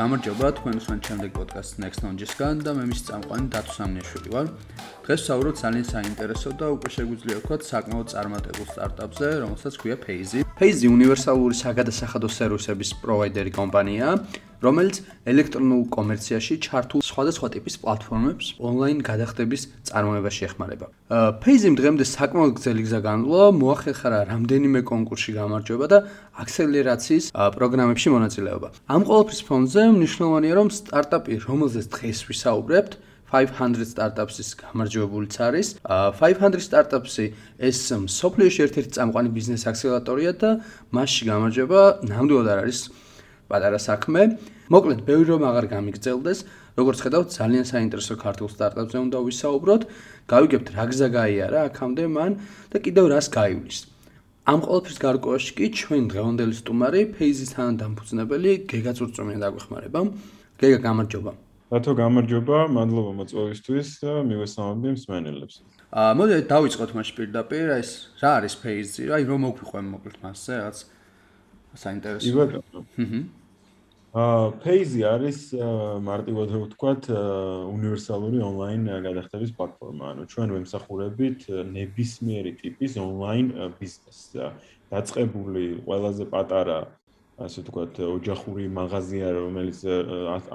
გამარჯობა თქვენ უსმენთ შემდეგ პოდკასტ Next Knowledge-სგან და მე მის წამყვანი დათო სამნიაშვილი ვარ. დღეს ვსაუბრობთ ძალიან საინტერესო და უკვე შეგვიძლია ვთქვათ საკმაოდ წარმატებულ სტარტაპზე, რომელსაც ქვია Phase. Phase უნივერსალური საგადასახადო სერვისების პროვაიდერი კომპანიაა, რომელიც ელექტრონულ კომერციაში ჩართულ სხვადასხვა ტიპის პლატფორმებს ონლაინ გადახდების წარმოებაში ეხმარება. Phase-იმ დღემდე საკმაოდ გრძელი გზა განვლა, მოახერხა რამდენიმე კონკურსში გამარჯვება და აქსელერაციის პროგრამებში მონაწილეობა. ამ ყოველფრის ფონზე მნიშვნელოვანია, რომ სტარტაპი, რომელზეც დღეს ვისაუბრებთ, 500 startups-ის გამარჯვებულიც არის. 500 startups-ი ეს სოფლიოში ერთ-ერთი წამყვანი ბიზნეს აქსელერატორია და მასში გამარჯვება ნამდვილად არ არის პატარა საქმე. მოკლედ, ბევრი რომ აღარ გამიგრძელდეს, როგორც ხედავთ, ძალიან საინტერესო ქართულ სტარტაპზე უნდა ვისაუბროთ. გავიგებთ რა გზა გაიარა აქამდე მან და კიდევ რას გაივლის. ამ ყოველფრის გარკვევაში კი ჩვენ დღევანდელი სტუმარი Phase-ის თანადამფუძნებელი გეგა წურწუმია დაგვეხმარება. გეგა, გამარჯობა. რატო გამარჯობა, მადლობა მოწვევისთვის და მივესალმები მსმენელებს. აა მოდი დავიწყოთ მაშ პირდაპირ, ეს რა არის Phase-ი? აი რომ მოგიყვენ მოკლედ მასზე, რაღაც საინტერესო. იბატონო. ჰმმ. აა Phase არის მარტივად ვთქვათ უნივერსალური ონლაინ გადახდების პლატფორმა. ანუ ჩვენ ვემსახურებით ნებისმიერი ტიპის ონლაინ ბიზნესს. დაწყებული ყველაზე პატარა ასე ვთქვათ ოჯახური მაღაზია რომელიც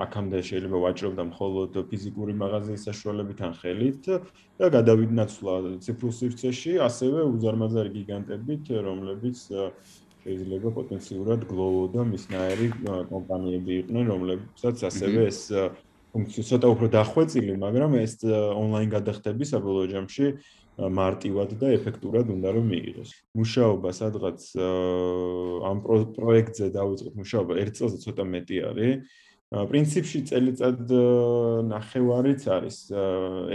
აქამდე შეიძლება ვაჭრობდა მხოლოდ ფიზიკური მაღაზიის საშუალებით ან ხელით და გადავიდნაცვლა ციფრულ სივრცეში ასევე უზარმაზარი გიგანტებით რომლებიც შეიძლება პოტენციურად გლოვო და მისნაირი კომპანიები იყვნენ, რომლებსაც ასევე ეს ფუნქცია ცოტა უფრო დახვეწილი, მაგრამ ეს ონლაინ გადახდები საბოლოო ჯამში მარტივად და ეფექტურად უნდა რომ მიიღოს. მუშაობა სადღაც ამ პროექტზე დავიწყეთ მუშაობა ერთ წელზე ცოტა მეტი არის. პრინციპში წელიწად ნახევარიც არის.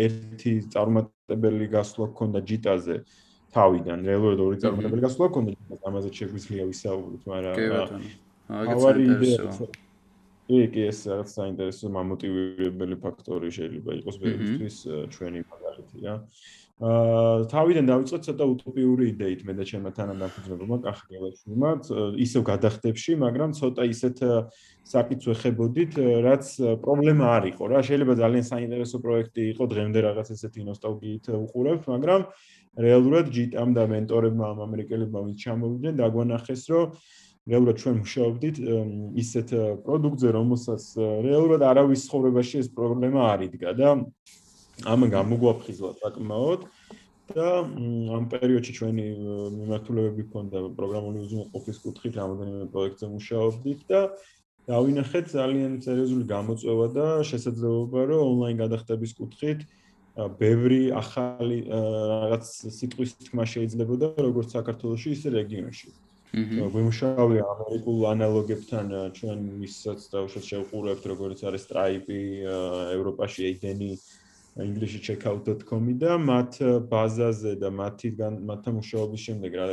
ერთი წარმატებელი გასვლა გქონდა ჯიტაზე. თავიდან რეალურად ორი წარმატებელი გასვლა გქონდა ამაზე შეგვიძლია ვისაუბროთ მაგრამ საინტერესო კი კი ეს რაღაც საინტერესო მომოტივირებელი ფაქტორი შეიძლება იყოს ბერისთვის ჩვენი მაგალითი რა აა თავიდან დავიწყეთ ცოტა უტოპიური იდეით მე და ჩემმა თანადამფუძნებელმა კახგელაშვილმა ისევ გადახდებში, მაგრამ ცოტა ისეთ საკითხს ეხებოდით, რაც პრობლემა არ იყო რა. შეიძლება ძალიან საინტერესო პროექტი იყო, დღემდე რაღაც ესეთი ნოსტალგიით უყურებ, მაგრამ რეალურად ჯიტამ და მენტორებმა ამ ამერიკელებმა ვინც ჩამოვიდნენ, დაგვანახეს, რომ რეალურად ჩვენ მუშაობდით ისეთ პროდუქტზე, რომელსაც რეალურად არავის ცხოვრებაში ეს პრობლემა არ იდგა და ამ გამოგვაფხიზლა საკმაოდ და ამ პერიოდში ჩვენი მიმართულებები ქონდა პროგრამული უზრუნველყოფის კუთხით რამოდენიმე პროექტზე მუშაობდით და დავინახეთ ძალიან სერიოზული გამოწვევა და შესაძლებლობა რომ ონლაინ გადახდების კუთხით ბევრი ახალი რაღაც სიტყვის თქმა შეიძლებოდა როგორც საქართველოსში ისე რეგიონში. აჰა. გვიმუშავე ამერიკულ ანალოგებთან ჩვენ ისაც დაუშვათ შევყურებთ როგორც არის Stripe, ევროპაში Eden-ი, ინგლისში checkout.com-ი და მათ ბაზაზე და მათთან მათთან მუშაობის შემდეგ რა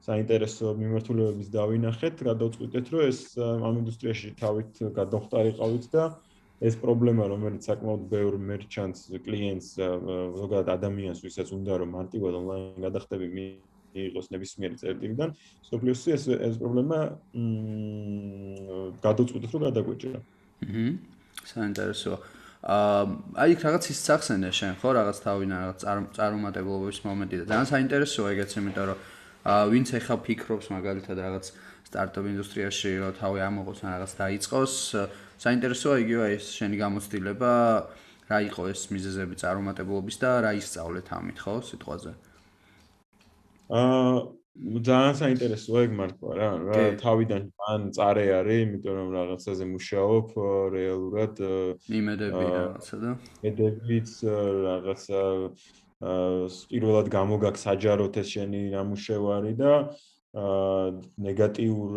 საინტერესო მიმართულებების დავინახეთ, გადავწყვიტეთ რომ ეს ამ ინდუსტრიაში თავით გადავხტარიყავით და ეს პრობლემა რომელიც საკმაოდ ბევრ მერჩანტს კლიენტს ზოგადად ადამიანს ვისაც უნდა რომ მარტივად ონლაინ გადახდები მიიღოს ნებისმიერი წერტილიდან სოფლიოსი ეს ეს პრობლემა მ გადაწყვეტეთ რომ გადაგვეჭრა. აჰა საინტერესო აა აი რაღაც ის სახსენე შენ ხო რაღაც თავინა რაღაც წარმომადგენლობის მომენტი და ძალიან საინტერესოა ეგეც იმიტომ რომ ვინც ახლა ფიქრობს მაგალითად რაღაც სტარტაპ ინდუსტრიაში რომ თავი ამოღოს ან რაღაც დაიწყოს საინტერესოა იგივე ეს შენი გამოცდილება რა იყო ეს მიზეზები წარუმატებლობის და რა ისწავლეთ ამით ხო სიტყვაზე? აა ძალიან საინტერესოა ეგ მართლა რა რა თავიდან ან წარე არის იმიტომ რომ რაღაცაზე მუშაობ რეალურად იმედები რაღაცა და? იმედებიც რაღაცა პირველად გამოგაქვს საჯაროთ ეს შენი ნამუშევარი და აა ნეგატიურ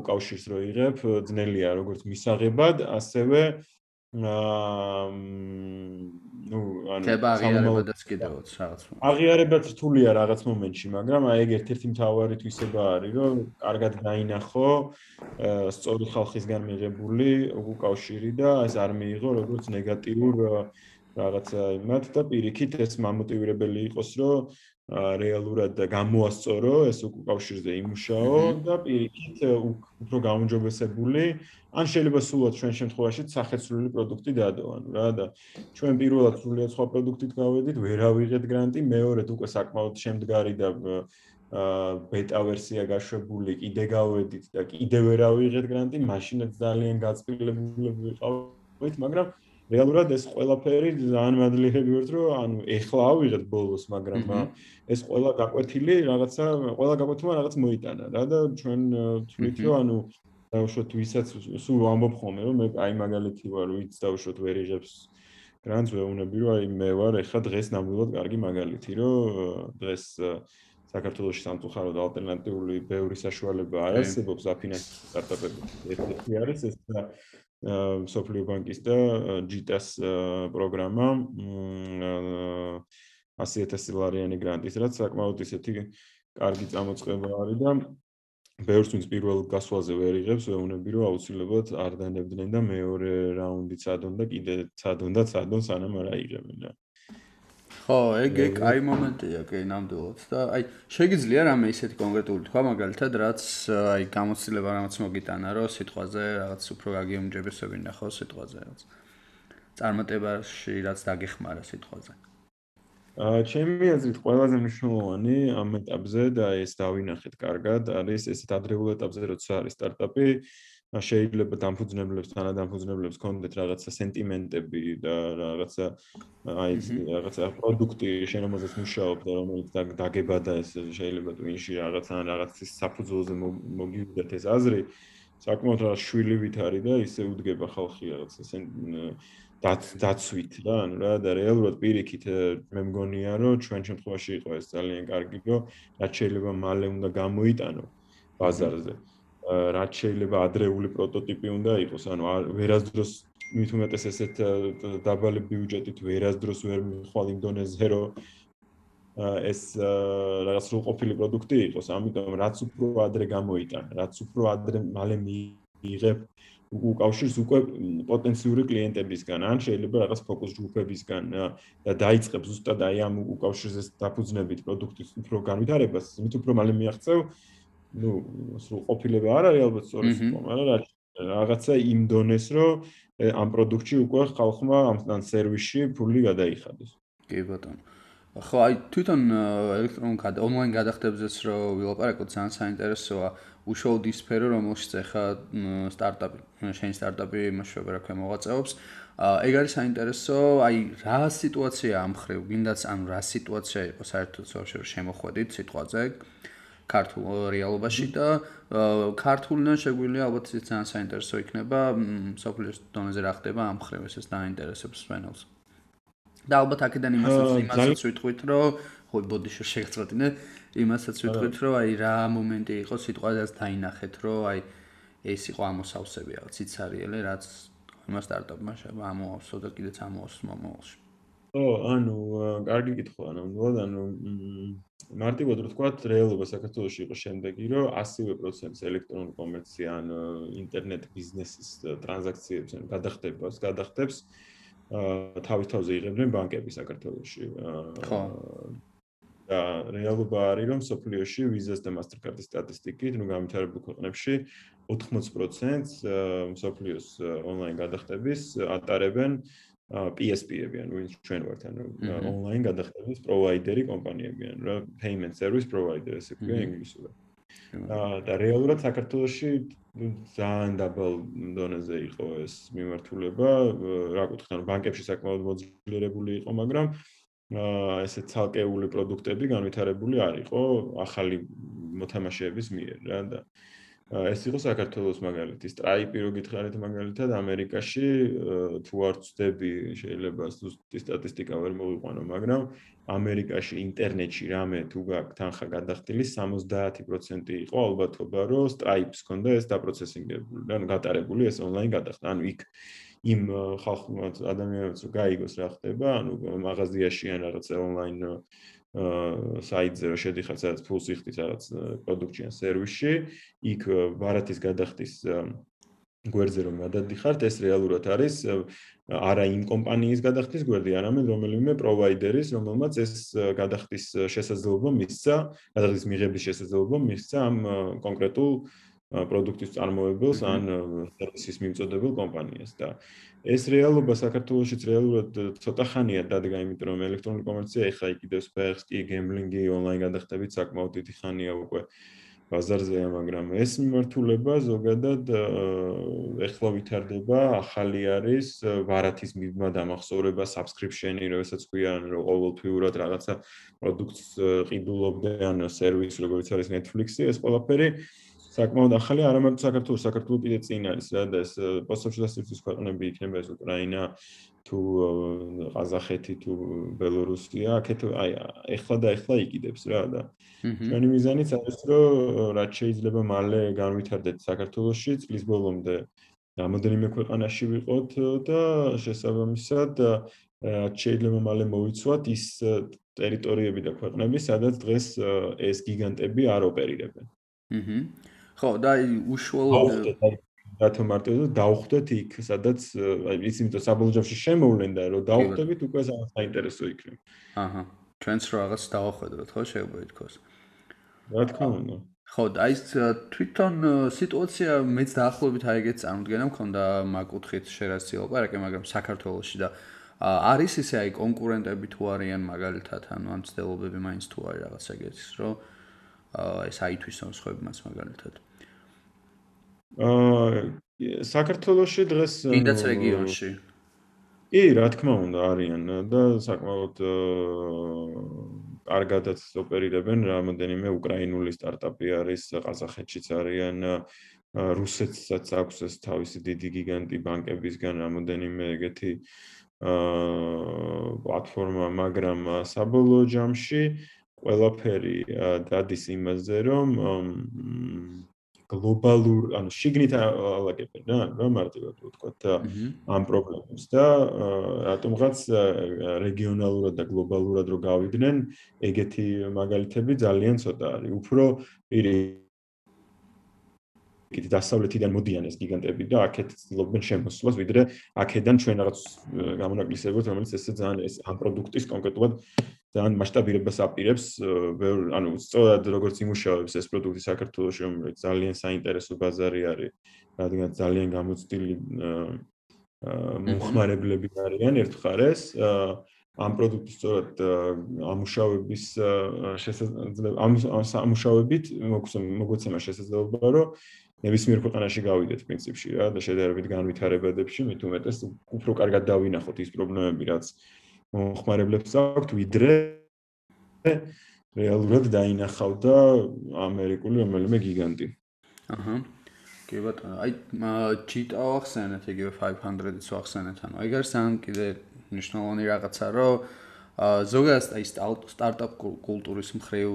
უკავშირს რო იღებ, ძნელია როგორც მისაღებად, ასევე აა ნუ ანუ აღიარებადაც კიდევაც რაღაც. აღიარებაც რთულია რაღაც მომენტში, მაგრამ აი ეგ ერთ-ერთი მთავარი თვისება არის, რომ კარგად დაინახო სწორი ხალხისგან მიღებული უკავშირი და ეს არ მიიღო როგორც ნეგატიურ რაღაცა იმათ და პირიქით ეს მამოტივირებელი იყოს, რომ რეალურად გამოასწორო ეს უკავშირზე იმუშაო და პირიქით უფრო გაუმჯობესებული ან შეიძლება სულად ჩვენ შემთხვევაში სახეცვლილი პროდუქტი დადო ანუ რა და ჩვენ პირველად სრულიად სხვა პროდუქტით გავედით ვერავიღეთ გრანტი მეორედ უკვე საკმაოდ შემდგარი და აა ბეტა ვერსია გაშვებული კიდე გავედით და კიდე ვერავიღეთ გრანტი მაშინაც ძალიან გაწილებული ვიყავით მაგრამ რეალურად ეს ყველაფერი ძალიან მადლიერები ვართ რომ ანუ ეხლა ავიღეთ ბოლოს მაგრამ ეს ყველა გაკვეთილი რაღაცა ყველა გაკვეთილმა რაღაც მოიტანა რა და ჩვენ თვით რომ ანუ დავუშვოთ ვისაც სულ ამბობ ხოლმე რომ მე აი მაგალითი ვარ ვიც დავუშვოთ ვერ იღებს გრანტს ვეუბნები რომ აი მე ვარ ეხლა დღეს ნამდვილად კარგი მაგალითი რომ დღეს საქართველოს სამწუხაროდ ალტერნატიული ბევრი საშუალება არსებობს აფინანსო სტარტაპებში ერთი არის ეს სოფლიო ბანკის და ჯიტას პროგრამა 100000 დოლარიანი გრანტის, რაც საკმაოდ ისეთი კარგი წამოწყება არის და ბევრს ვინც პირველ გასვლაზე ვერ იღებს, ვეუბნები რომ აუცილებლად არ დანებდნენ და მეორე რაუნდიც ადონ და კიდე ცადონ და ცადონ სანამ არ აიღებენ რა. ხო, ეგ ეგ აი მომენტია, კი, ნამდვილად. და აი შეიძლება რამე ისეთი კონკრეტული თქვა, მაგალითად, რაც აი გამოცდილება რამაც მოგიტანა, რომ სიტყვაზე რაღაც უფრო გაგიუმჯებესებინა ხო სიტყვაზე რაც. წარმატებაში რაც დაგეხმარა სიტყვაზე. აა ჩემი აზრით ყველაზე მნიშვნელოვანი ამ ეტაპზე და ეს დავინახეთ კარგად, არის ესეთ ადრეულ ეტაპზე, როცა არის სტარტაპი, შეიძლება დამფუძნებლებს თანა დამფუძნებლებს კონდეთ რაღაცა სენტიმენტები და რაღაცა აი რაღაცა პროდუქტი შენომაზეც მუშაობ და რომელიც დაგებადა ეს შეიძლება ტვინში რაღაცა რაღაცის საფუძველზე მოგივიდეთ ეს აზრი საკმაოდ რა შვილივით არის და ისე უდგება ხალხი რაღაცა დაცვით რა ანუ რა და რეალურად პირიქით მე მგონია რომ ჩვენ შემთხვევაში იყო ეს ძალიან კარგი რომ რაც შეიძლება მალე უნდა გამოიტანო ბაზარზე რაც შეიძლება ადრეული პროტოტიპი უნდა იყოს, ანუ ვერასდროს მით უმეტეს ესეთ დაბალი ბიუჯეტით ვერასდროს ვერ მიხვალ იმ დონეზე, რომ ეს რაღაც სრულყოფილი პროდუქტი იყოს, ამიტომ რაც უფრო ადრე გამოიტან, რაც უფრო ადრე მალე მიიღებ უკავშირს უკვე პოტენციური კლიენტებისგან, ან შეიძლება რაღაც ფოკუს ჯგუფებისგან და დაიწყებ ზუსტად აი ამ უკავშირზე დაფუძნებით პროდუქტის უფრო განვითარებას, მით უფრო მალე მიაღწევ ну, სულ ყოფილება არ არის ალბათ სწორი სიტყვა, მაგრამ რაღაცა იმ დონეს, რომ ამ პროდუქტში უკვე ხალხმა ამ სერვისში ფული გადაიხადეს. კი ბატონო. ხო, აი თვითონ ელექტრონულ ონლაინ გადახდებზეც რო ვილაპარაკოთ, ძალიან საინტერესოა უშუალოდ ის სფერო, რომელშიც ახლა სტარტაპი, შენი სტარტაპი იმაშობა რა ქვია მოღვაწეობს. ეგ არის საინტერესო, აი რა სიტუაცია ამხრივ, გინდაც ანუ რა სიტუაცია იყო საერთოდ შემოხვედით სიტყვაზე. ქართულ რეალობაში და ქართულიდან შეგვიძლია ალბათ ის ძალიან საინტერესო იქნება სოფლის დონეზე რა ხდება ამ ხრევ ეს დაინტერესებს სვენელს. და ალბათ აქედან იმასაც იმასაც ვიტყვით რომ ხო ბოდიში შეგწყვეტინე იმასაც ვიტყვით რომ აი რა მომენტი იყო სიტყვაზეც დაინახეთ რომ აი ეს იყო ამოსავსები რაღაც ციცარიელე რაც იმ სტარტაპმა ამოავსო და კიდეც ამოავს მომავალში. ო ანუ კარგი კითხვა ნამდვილად ანუ მარტივად რო თქვა რეალობა საქართველოსში იყო შემდეგი რომ 100% ელექტრონული კომერცია ან ინტერნეტ ბიზნესის ტრანზაქციებს ან გადახდებას გადახდებს თავის თავზე იღებდნენ ბანკები საქართველოსში ხო. და რეალობა არის რომ სოფლიოში ვიზას და მასტერკარდის სტატისტიკით ნუ გამითარებულ ქვეყნებში 80%-ს სოფლიოს ონლაინ გადახდების ატარებენ PSP-ები ან ვინც ჩვენ ვართ ანუ ონლაინ გადახდების პროვაიდერი კომპანიები ან რა payment service provider ესე ქვია ინგლისურად. აა და რეალურად საქართველოში ძალიან დაბალ დონეზე იყო ეს მიმართულება, რა კუთხით ანუ ბანკებში საკმაოდ მოძლიერებული იყო, მაგრამ აა ესე ცალკეული პროდუქტები განვითარებული არ იყო ახალი მოთამაშეების მიერ რა და ეს იყო საქართველოს მაგალითი. Stripe-ი რო გითხარით მაგალითად ამერიკაში თუ არ ვწდები შეიძლება ზუსტი სტატისტიკა ვერ მოვიყვანო, მაგრამ ამერიკაში ინტერნეტში რამე თუ გაქვს თანხა გადახდილი 70% იყო ალბათობა, რომ Stripe-ს ქონდა ეს დაპროცესინგებული, ანუ გატარებული ეს ონლაინ გადახდა. ანუ იქ იმ ხალხმა ადამიანებს რო გაიგოს რა ხდება, ანუ მაღაზიაში ან რაღაცა ონლაინ საიტზე რომ შედიხარ სადაც ფულს იხდით რაღაც პროდუქტიან სერვისში, იქ ბარათის გადახდის გვერდზე რომ გადადიხართ, ეს რეალურად არის არა იმ კომპანიის გადახდის გვერდი, არამედ რომელიმე პროვაიდერის, რომელმაც ეს გადახდის შესაძლებლობა მისცა, გადახდის მიღების შესაძლებლობა მისცა ამ კონკრეტულ პროდუქტის წარმოებელს ან სერვისის მიმწოდებელ კომპანიას და ეს რეალობა საქართველოსიც რეალურად ცოტა ხანია დადგა, იმიტომ რომ ელექტრონული კომერცია ეხლა იყიდებს ფეხს, კი გემბლინგი ონლაინ გადახდებით საკმაოდ დიდი ხანია უკვე ბაზარზეა, მაგრამ ეს მიმართულება ზოგადად ეხლა ვითარდება, ახალი არის, ვარათის მიბმა დამახსოვრება, subscription-ი, როდესაც ქვიან, რომ ყოველთვიურად რაღაცა პროდუქტს ყიდულობდე ან სერვისი, როგორც არის Netflix-ი, ეს ყველაფერი საკმაოდ ახალი არამარტო საქართველოს საქართველოს კიდე წინ არის რა და ეს პოსტსოციალისტების ქვეყნები იქნება ეს უკრაინა თუ ყაზახეთი თუ ბელორუსია აქეთ აი ეხლა და ეხლა იყიდებს რა და ჩვენი მიზანიც არის რომ რაც შეიძლება მალე განვითარდეთ საქართველოსში წლის ბოლომდე რამოდენიმე ქვეყანაში ვიყოთ და შესაბამისად რაც შეიძლება მალე მოიცვათ ის ტერიტორიები და ქვეყნები სადაც დღეს ეს გიგანტები არ ოპერირებენ. აჰა ხო და აი უშუალოდ რატო მარტო დაუხვდეთ იქ სადაც აი ის იმიტომ საბოლოოში შემოვლენ და რომ დაუხვდებით უკვე საინტერესო იქნება. აჰა ჩვენც რაღაც დაუხვედროთ ხო შეიძლება ითქვას. რა თქმა უნდა. ხო და აი თვითონ სიტუაცია მეც დაახლოებით აი ეგეც წარმოდგენა მქონდა მაგუთხით შერასიო პარაკე მაგრამ საქართველოსში და არის ისე აი კონკურენტები თუ არიან მაგალითად ანუ ამ ცდელობები მაინც თუ არის რაღაც ეგეთის რომ ეს აითვის სამსხვები მას მაგალითად აა საქართველოსში დღეს კიდაც რეგიონში? კი, რა თქმა უნდა, არიან და საკმაოდ კარგადაც ოპერირებენ, რამოდენიმე უკრაინული სტარტაპი არის, ყაზახეთშიც არიან, რუსეთსაც აქვს ეს თავისი დიდი გიგანტი ბანკებისგან რამოდენიმე ეგეთი აა პლატფორმა, მაგრამ საბოლოო ჯამში ყველაფერი დადის იმაზე, რომ გლობალურ, ანუ შიგნით ალაგებენ რა, რა მარტივად ვთქვათ ამ პრობლემებს და რატომღაც რეგიონალურად და გლობალურად რო გავიდნენ, ეგეთი მაგალითები ძალიან ცოტა არის. უფრო პირი კიდე დასავლეთიდან მოდიან ეს გიგანტები და აქეთ ცდილობენ შემოსვლას, ვიდრე აქედან ჩვენ რაღაც გამონაკლისებობთ, რომელიც ესე ძალიან ეს ამ პროდუქტის კონკრეტულად ძალიან მასშტაბირებას აპირებს, ანუ სწორად როგორც იმუშავებს ეს პროდუქტი საქართველოს რომელიც ძალიან საინტერესო ბაზარი არის, რადგან ძალიან გამოცდილი მომხმარებლები არიან ერთხარეს ამ პროდუქტის სწორად ამუშავების შესაძლებლობა ამ ამუშავებით მოგვეცემა შესაძლებლობა რომ ნებისმიერ ქვეყანაში გავიდეთ პრინციპში რა და შედარებით განვითარებადებში მით უმეტეს უფრო კარგად დავინახოთ ის პრობლემები რაც მომხმარებლებს აქვთ ვიდრე რეალურად დაინახავდა ამერიკული რომელიმე გიგანტი. აჰა. კი ბატონო, აი ჩიტა ახსენეთ იგივე 500-იც ახსენეთ, ანუ ეგ არის ან კიდე ნიშნავანი რაღაცა, რომ ზოგადად აი სტარტაპ კულტურის მხრივ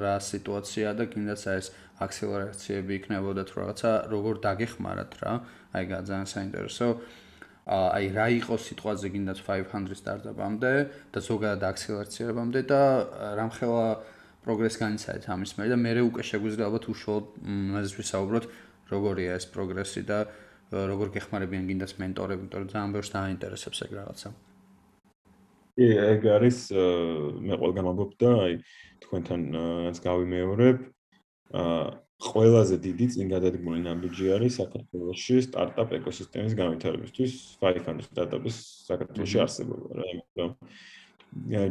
რა სიტუაცია და კიდაც აი ეს აქსელერაციები იქნებოდა თუ რაღაცა როგორ დაგეხმარათ რა. აი ძალიან საინტერესო. აი რა იყო სიტყვაზე გინდათ 500 სტარტაპამდე და ზოგადად აქსელერაციებამდე და რამხელა პროგრეს განიცადეთ ამის მე და მე უკვე შეგვიძლია ალბათ უშუალოდ მასს ვისაუბროთ როგორია ეს პროგრესი და როგორ გეხმარებიან გინდათ მენტორები იმიტომ რომ ძალიან ბევრს დაინტერესებს ეგ რაღაცა ეგ არის მე ყველგან ამბობ და აი თქვენთანაც გავიმეორებ აა ყველაზე დიდი წინგადადგმული ნაბიჯი არის საქართველოსში სტარტაპ ეკოსისტემის განვითარებისთვის 500 სტარტაპის საქართველოსში არსებობა რა იმიტომ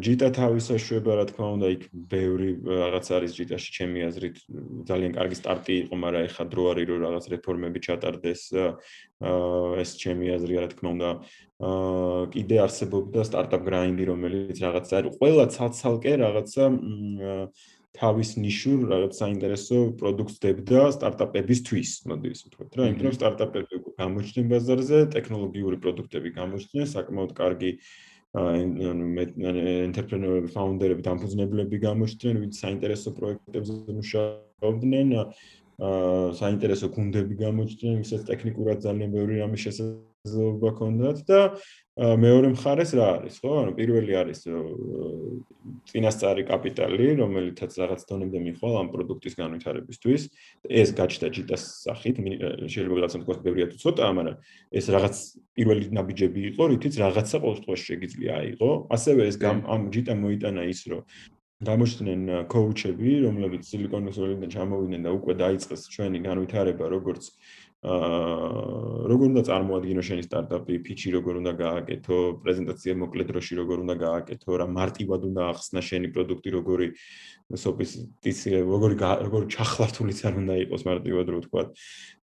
ჯიტა თავისაშვება რა თქმა უნდა იქ ბევრი რაღაც არის ჯიტაში ჩემი აზრით ძალიან კარგი სტარტი იყო მაგრამ ეხა დრო არის რომ რაღაც რეფორმები ჩატარდეს ეს ჩემი აზრია რა თქმა უნდა კიდე არსებობდა სტარტაპ გრაინდი რომელიც რაღაც არის ყველა ცალ-ცალკე რაღაცა თავის ნიშურ რაღაც საინტერესო პროდუქტს დებდა სტარტაპებისთვის, მოდი ისე ვთქვათ რა, იმიტომ რომ სტარტაპები გამოჩნდნენ ბაზარზე, ტექნოლოგიური პროდუქტები გამოჩნდნენ, საკმაოდ კარგი ენტერპრენორები, ფაუნდერები, დამფუძნებლები გამოჩნდნენ, ვინც საინტერესო პროექტებზე მუშაობდნენ, აა საინტერესო გუნდები გამოჩნდნენ, ვისაც ტექნიკურად ძალიან ბევრი რამის შესაძლებლობა ჰქონდათ და მეორე მხარეს რა არის, ხო? ანუ პირველი არის წინასწარი კაპიტალი, რომელიცაც რაღაც დონემდე მიხვალ ამ პროდუქტის განვითარებისთვის. ეს გაჩნდა ჯიტას სახით, შეიძლება რაღაცა თქვა ბევრია თუ ცოტა, მაგრამ ეს რაღაც პირველი ნაბიჯები იყო, რითიც რაღაცა ყოველ შემთხვევაში შეიძლება აიღო. ასევე ეს ამ ჯიტა მოიტანა ის, რომ გამოჩნდნენ კოუჩები, რომლებიც სილიკონის ვალიდან ჩამოვიდნენ და უკვე დაიწყეს ჩვენი განვითარება, როგორც როგორ უნდა წარმოადგინო შენი სტარტაპი, ფიჩი როგორ უნდა გააკეთო, პრეზენტაცია მოკლე დროში როგორ უნდა გააკეთო, რა მარტივად უნდა ახსნა შენი პროდუქტი, როგორი სოფისტიცი, როგორი როგორი ჩახლართულიც არ უნდა იყოს მარტივად რო ვთქვა.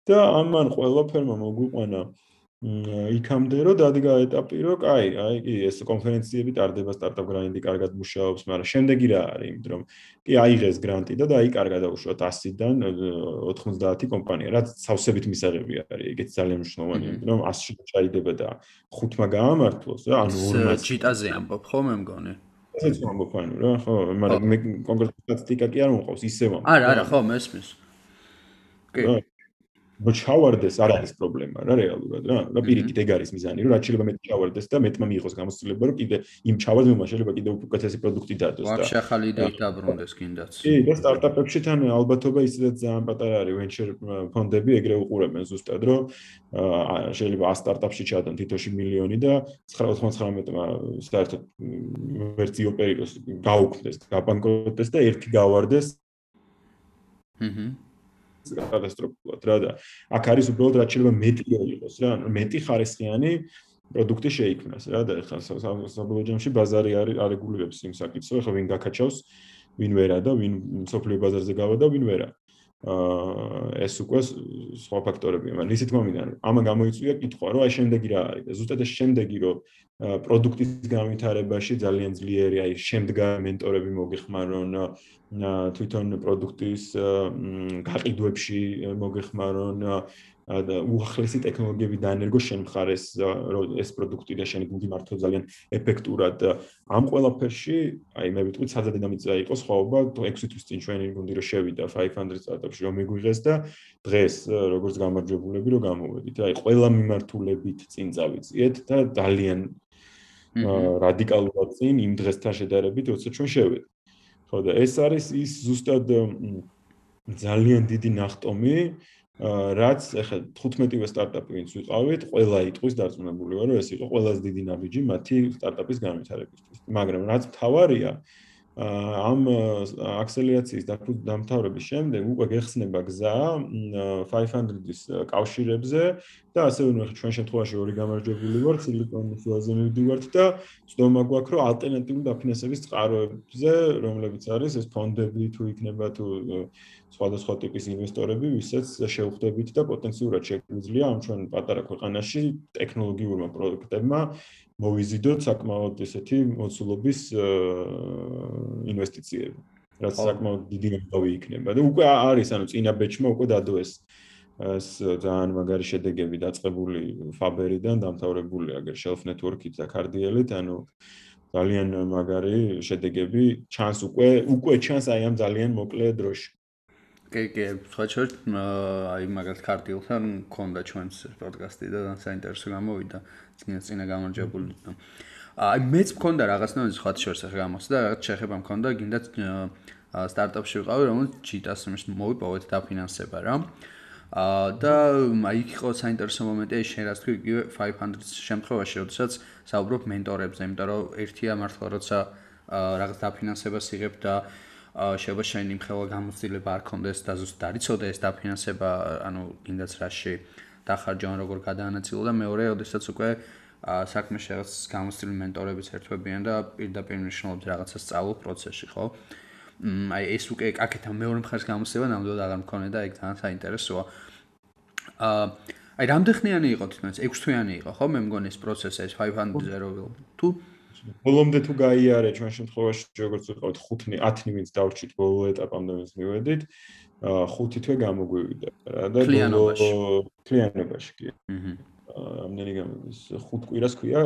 და ამან ყველაფერმა მოგვიყვანა აა იქამდე რომ დადგა ეტაპი რომ კაი, აი კი ეს კონფერენციები ტარდება სტარტაპ გრაინდი კარგად მუშაობს, მაგრამ შემდეგი რა არის, იმიტომ რომ კი აიღეს გრანტი და დაიკარგა დაუშვათ 100-დან 90 კომპანია, რაც სავსებით მისაღები არის, ეგეც ძალიან მნიშვნელოვანია, იმიტომ რომ 100-ში ჩაიდება და ხუთმა გაამართლოს რა, ანუ 40 ჩიტაზე ამბობ ხო მე მგონი. ესეც ამბობ ანუ რა, ხო, მაგრამ მე კონკრეტული სტატისტიკა კი არ მომყავს, ისევ ამბობ. არა, არა, ხო, მესმის. კი. რო ჩავარდეს არ არის პრობლემა რა რეალურად რა. რა პირიქით ეგ არის მიზანი რომ რაც შეიძლება მეტი ჩავარდეს და მეტმა მიიღოს გამოცდილება რომ კიდე იმ ჩავარდნილმა შეიძლება კიდე უკეთესი პროდუქტი დადოს და ვაფშე ახალი იდეით დაბრუნდეს კიდაც კი და სტარტაპებში თან ალბათობა ისედაც ძალიან პატარა არის ვენჩერ ფონდები ეგრე უყურებენ ზუსტად რომ შეიძლება 100 სტარტაპში ჩადონ თითოში მილიონი და 999-მა საერთოდ ვერცი ოპერიროს გაუქმდეს გაბანკროტდეს და ერთი გავარდეს. ჰმმ კატასტროფულად რა და აქ არის უბრალოდ რაც შეიძლება მეტი იყოს რა. მეტი ხარისხიანი პროდუქტი შეიქმნას რა და ხა საბოლოო ჯამში ბაზარი არის არეგულირებს იმ საკითხს ხო ვინ გაკაჩავს ვინ ვერა და ვინ სოფლიო ბაზარზე გავა და ვინ ვერა აა ეს უკვე სხვა ფაქტორებია მაგრამ ისეთ მომიდან ამან გამოიწვია კითხვა რომ აი შემდეგი რა არის და ზუსტად ეს შემდეგი რომ პროდუქტის განვითარებაში ძალიან ძლიერი აი შემდგა მენტორები მოგეხმარონ თვითონ პროდუქტის გაყიდვებში მოგეხმარონ უახლესი ტექნოლოგიები დაენერგო შენ მხარეს ეს პროდუქტი და შენი გუნდი მართლა ძალიან ეფექტურად ამ ყველაფერში აი მე ვიტყვი სადა დინამიკა იყო სხვაობა 6 თვის წინ ჩვენი გუნდი რო შევიდა 500 სტარტაპში რომ მიგვიღეს და დღეს როგორც გამარჯვებულები რო გამოვედით. აი ყველა მიმართულებით წინ წავიწყეთ და ძალიან რადიკალურად წინ იმ დღესთან შედარებით როცა ჩვენ შევედით. ხო და ეს არის ის ზუსტად ძალიან დიდი ნახტომი, რაც ახლა 15-ვე სტარტაპი ვინც ვიყავით, ყველა იტყვის დარწმუნებული ვარ, რომ ეს იყო ყველაზე დიდი ნაბიჯი მათი სტარტაპის განვითარებისთვის. მაგრამ რაც თავარია, ამ აქსელერაციის დამთავრების შემდეგ უკვე გეხსნება გზა 500-ის კავშირებზე და ასევე ნუ ჩვენ შემთხვევაში ორი გამარჯვებული ვართ სილიკონის ველზე მივდივართ და ცდომა გვაქვს რომ ალტერნატიული დაფინანსების წყაროებზე რომლებიც არის ეს ფონდები თუ იქნება თუ სხვადასხვა ტიპის ინვესტორები ვისაც შევხვდებით და პოტენციურად შეგვიძლია ამ ჩვენ პატარა ქვეყანაში ტექნოლოგიურმა პროექტებმა მოვიზიდოთ საკმაოდ ესეთი მოცულობის ინვესტიციები. რაც საკმაოდ დიდი მომავი იქნება და უკვე არის ანუ წინა ბეჩმა უკვე დადო ეს ძალიან მაგარი შედეგები დაწყებული ფაბერიდან დამთავრებული აგერ shelf network-ით და cardiel-ით ანუ ძალიან მაგარი შედეგები ჩანს უკვე უკვე ჩანს აი ამ ძალიან მოკლე დროში. კი კი სხვა შორტ აი მაგალ cardiel-თან მქონდა ჩვენს პოდკასტი და საინტერესო გამოვიდა. წინა წინა გამარჯვებული. აი მეც მქონდა რაღაცნაირი სხვა შორს ახლა გამოსდა, რაღაც შეხება მქონდა, გინდა სტარტაპში ვიყავი, რომელიც ჩიტას იმის მოვიპოვეთ დაფინანსება რა. აა და აი იყო საინტერესო მომენტი, აი შენ რაც თქვი, იგივე 500 შემთხვევაში, როდესაც საუბრობ მენტორებზე, იმიტომ რომ ერთია მართლა როცა რაღაც დაფინანსებას იღებ და შეიძლება შენ იმ ხელა გამოცდილება არ კონდეს და ზუსტად არიცოდე ეს დაფინანსება, ანუ გინდაც რაში დახარჯონ როგორ გადაანაწილო და მეორე ოდესაც უკვე საქმე შეღაც გამოსწრებული მენტორებიც ერთვებიან და პირდაპირ მნიშვნელობთ რაღაცა სწავლულ პროცესში, ხო? აი ეს უკვე აკეთა მეორე მხარეს გამოსწრება ნამდვილად აღარ მქონე და ეგ ძალიან საინტერესოა. აა აი რამდენხნიანი იყო თვითონ ეს 6 თვიანი იყო, ხო? მე მგონი ეს პროცესი ეს 500 0 თუ ბოლომდე თუ გაიარე ჩვენ შემთხვევაში როგორც ვიყავით 5 10 ვინც დავრჩით ბოლო ეტაპამდე ვინც მივედით, ხუთი თვე გამოგვივიდა რა და კლიანობაში კლიანობაში კი. აჰა. ამდენი გამის ხუთ კვირას ქვია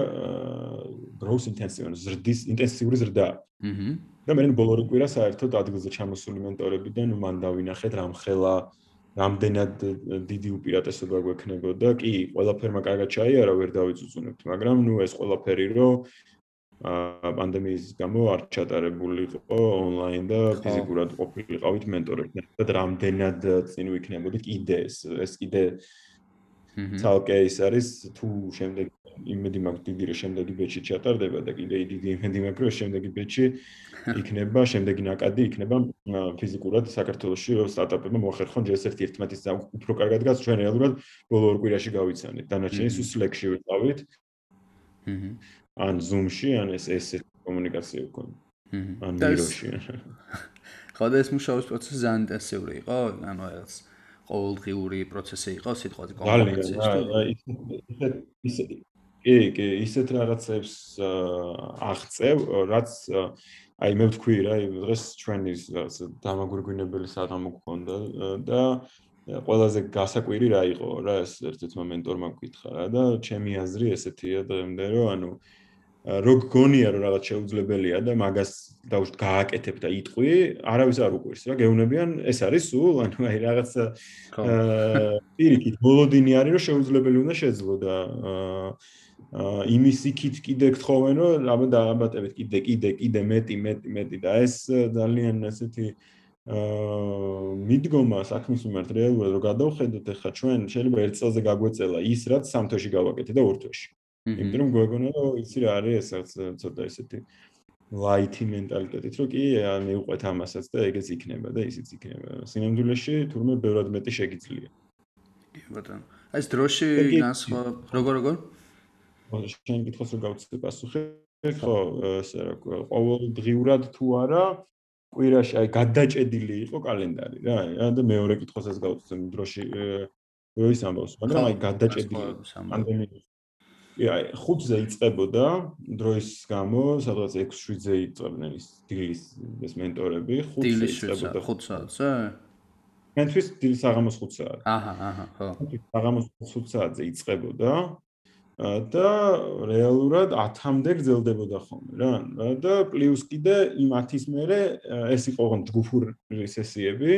growth intensive ზრდის ინტენსიური ზრდა. აჰა. და მე ბოლო რიგ კვირას საერთოდ ადგილზე ჩამოსული მენტორებიდან მან დავინახეთ რამხელა რამდენად დიდი უპირატესობა გვექნებოდა. კი, ყველაფერმა კარგად ჩაიარა, ვერ დავიწუწუნებთ, მაგრამ ნუ ეს ყველაფერი რო აა პანდემიის გამო არ ჩატარებულიყო ონლაინ და ფიზიკურად ყოფილიყავით მენტორებთან. და რამდენად წინ ვიქნებოდით კიდე ეს ეს კიდე ცალკე ის არის თუ შემდეგ იმედი მაქვს დიდი რომ შემდეგი ბეჭი ჩატარდება და კიდე დიდი იმედი მაქვს რომ შემდეგი ბეჭი იქნება, შემდეგი ნაკადი იქნება ფიზიკურად საქართველოსში სტარტაპებმა მოახერხონ ჯერ-ერთი ერთმანეთის უფრო კარგად გას ჩვენ რეალურად ბოლო ორ კვირაში გავიცანით. დანარჩენი სულ Slack-ში ვიყავით. ან Zoom-ში, ან ეს ეს კომუნიკაცია ვქონდა. ჰმმ. ან Miro-ში. ხოდა ეს მუშაობის პროცესი ძალიან ინტენსიური იყო, ანუ რაღაც ყოველდღიური პროცესი იყო სიტყვაზე კომუნიკაციის. ძალიან, ისე კი, კი, ისეთ რაღაცებს აღწევ, რაც აი მე ვთქვი რა, დღეს ჩვენი რაღაც დამაგვირგვინებელი საღამო გქონდა და ყველაზე გასაკვირი რა იყო რა ეს ერთ-ერთმა მენტორმა გკითხა რა და ჩემი აზრი ესეთია დღემდე რომ ანუ რო გგონია რომ რაღაც შეუძლებელია და მაგას დაუშვ გააკეთებ და იტყვი, არავის არ უყვირს რა, გეუნებიან, ეს არის სულ, ანუ აი რაღაც აა პირიქით ბოლოდინი არის რომ შეუძლებელი უნდა შეძლო და აა იმის იქით კიდე გთხოვენ რომ აბა დააბატებით კიდე კიდე კიდე მეტი მეტი მეტი და ეს ძალიან ესეთი აა მიდგომა საქმის მიმართ რეალურად რომ გადავხედოთ ახლა ჩვენ შეიძლება ერთ წელზე გაგვეწელა ის რაც სამ თვეში გავაკეთე და ორ თვეში იმიტომ რომ გვეგონა რომ იცი რა არის ეს ცოტა ესეთი ლაითი მენტალიტეტით რომ კი მე უყვეთ ამასაც და ეგეც იქნება და ისიც იქნება. სინამდვილეში თურმე ბევრად მეტი შეგიძლია. კი ბატონო. აი ეს დროში განსხვა როგორ როგორ? შენ გითხოს რომ გავწევ პასუხი? ხო ესე რა ყოველ დღიურად თუ არა კვირაში აი გადაჭედილი იყო კალენდარი რა და მეორე კითხვასაც გავწევ დროში როის ამბავს მაგრამ აი გადაჭედილი პანდემიის კი აი 5-ზე იწყებოდა დროის გამო, სადღაც 6-7-ზე იწყებდნენ ის დილის ეს მენტორები, 5-ზე იწყებოდა 5 საათზე? მენთვის დილის საღამოს 5 საათზე. აჰა, აჰა, ხო. საღამოს 5 საათზე იწყებოდა და რეალურად 10-მდე გრძელდებოდა ხოლმე რა. და პლუს კიდე იმ 10-ის მერე ეს იყო ჯგუფური სესიები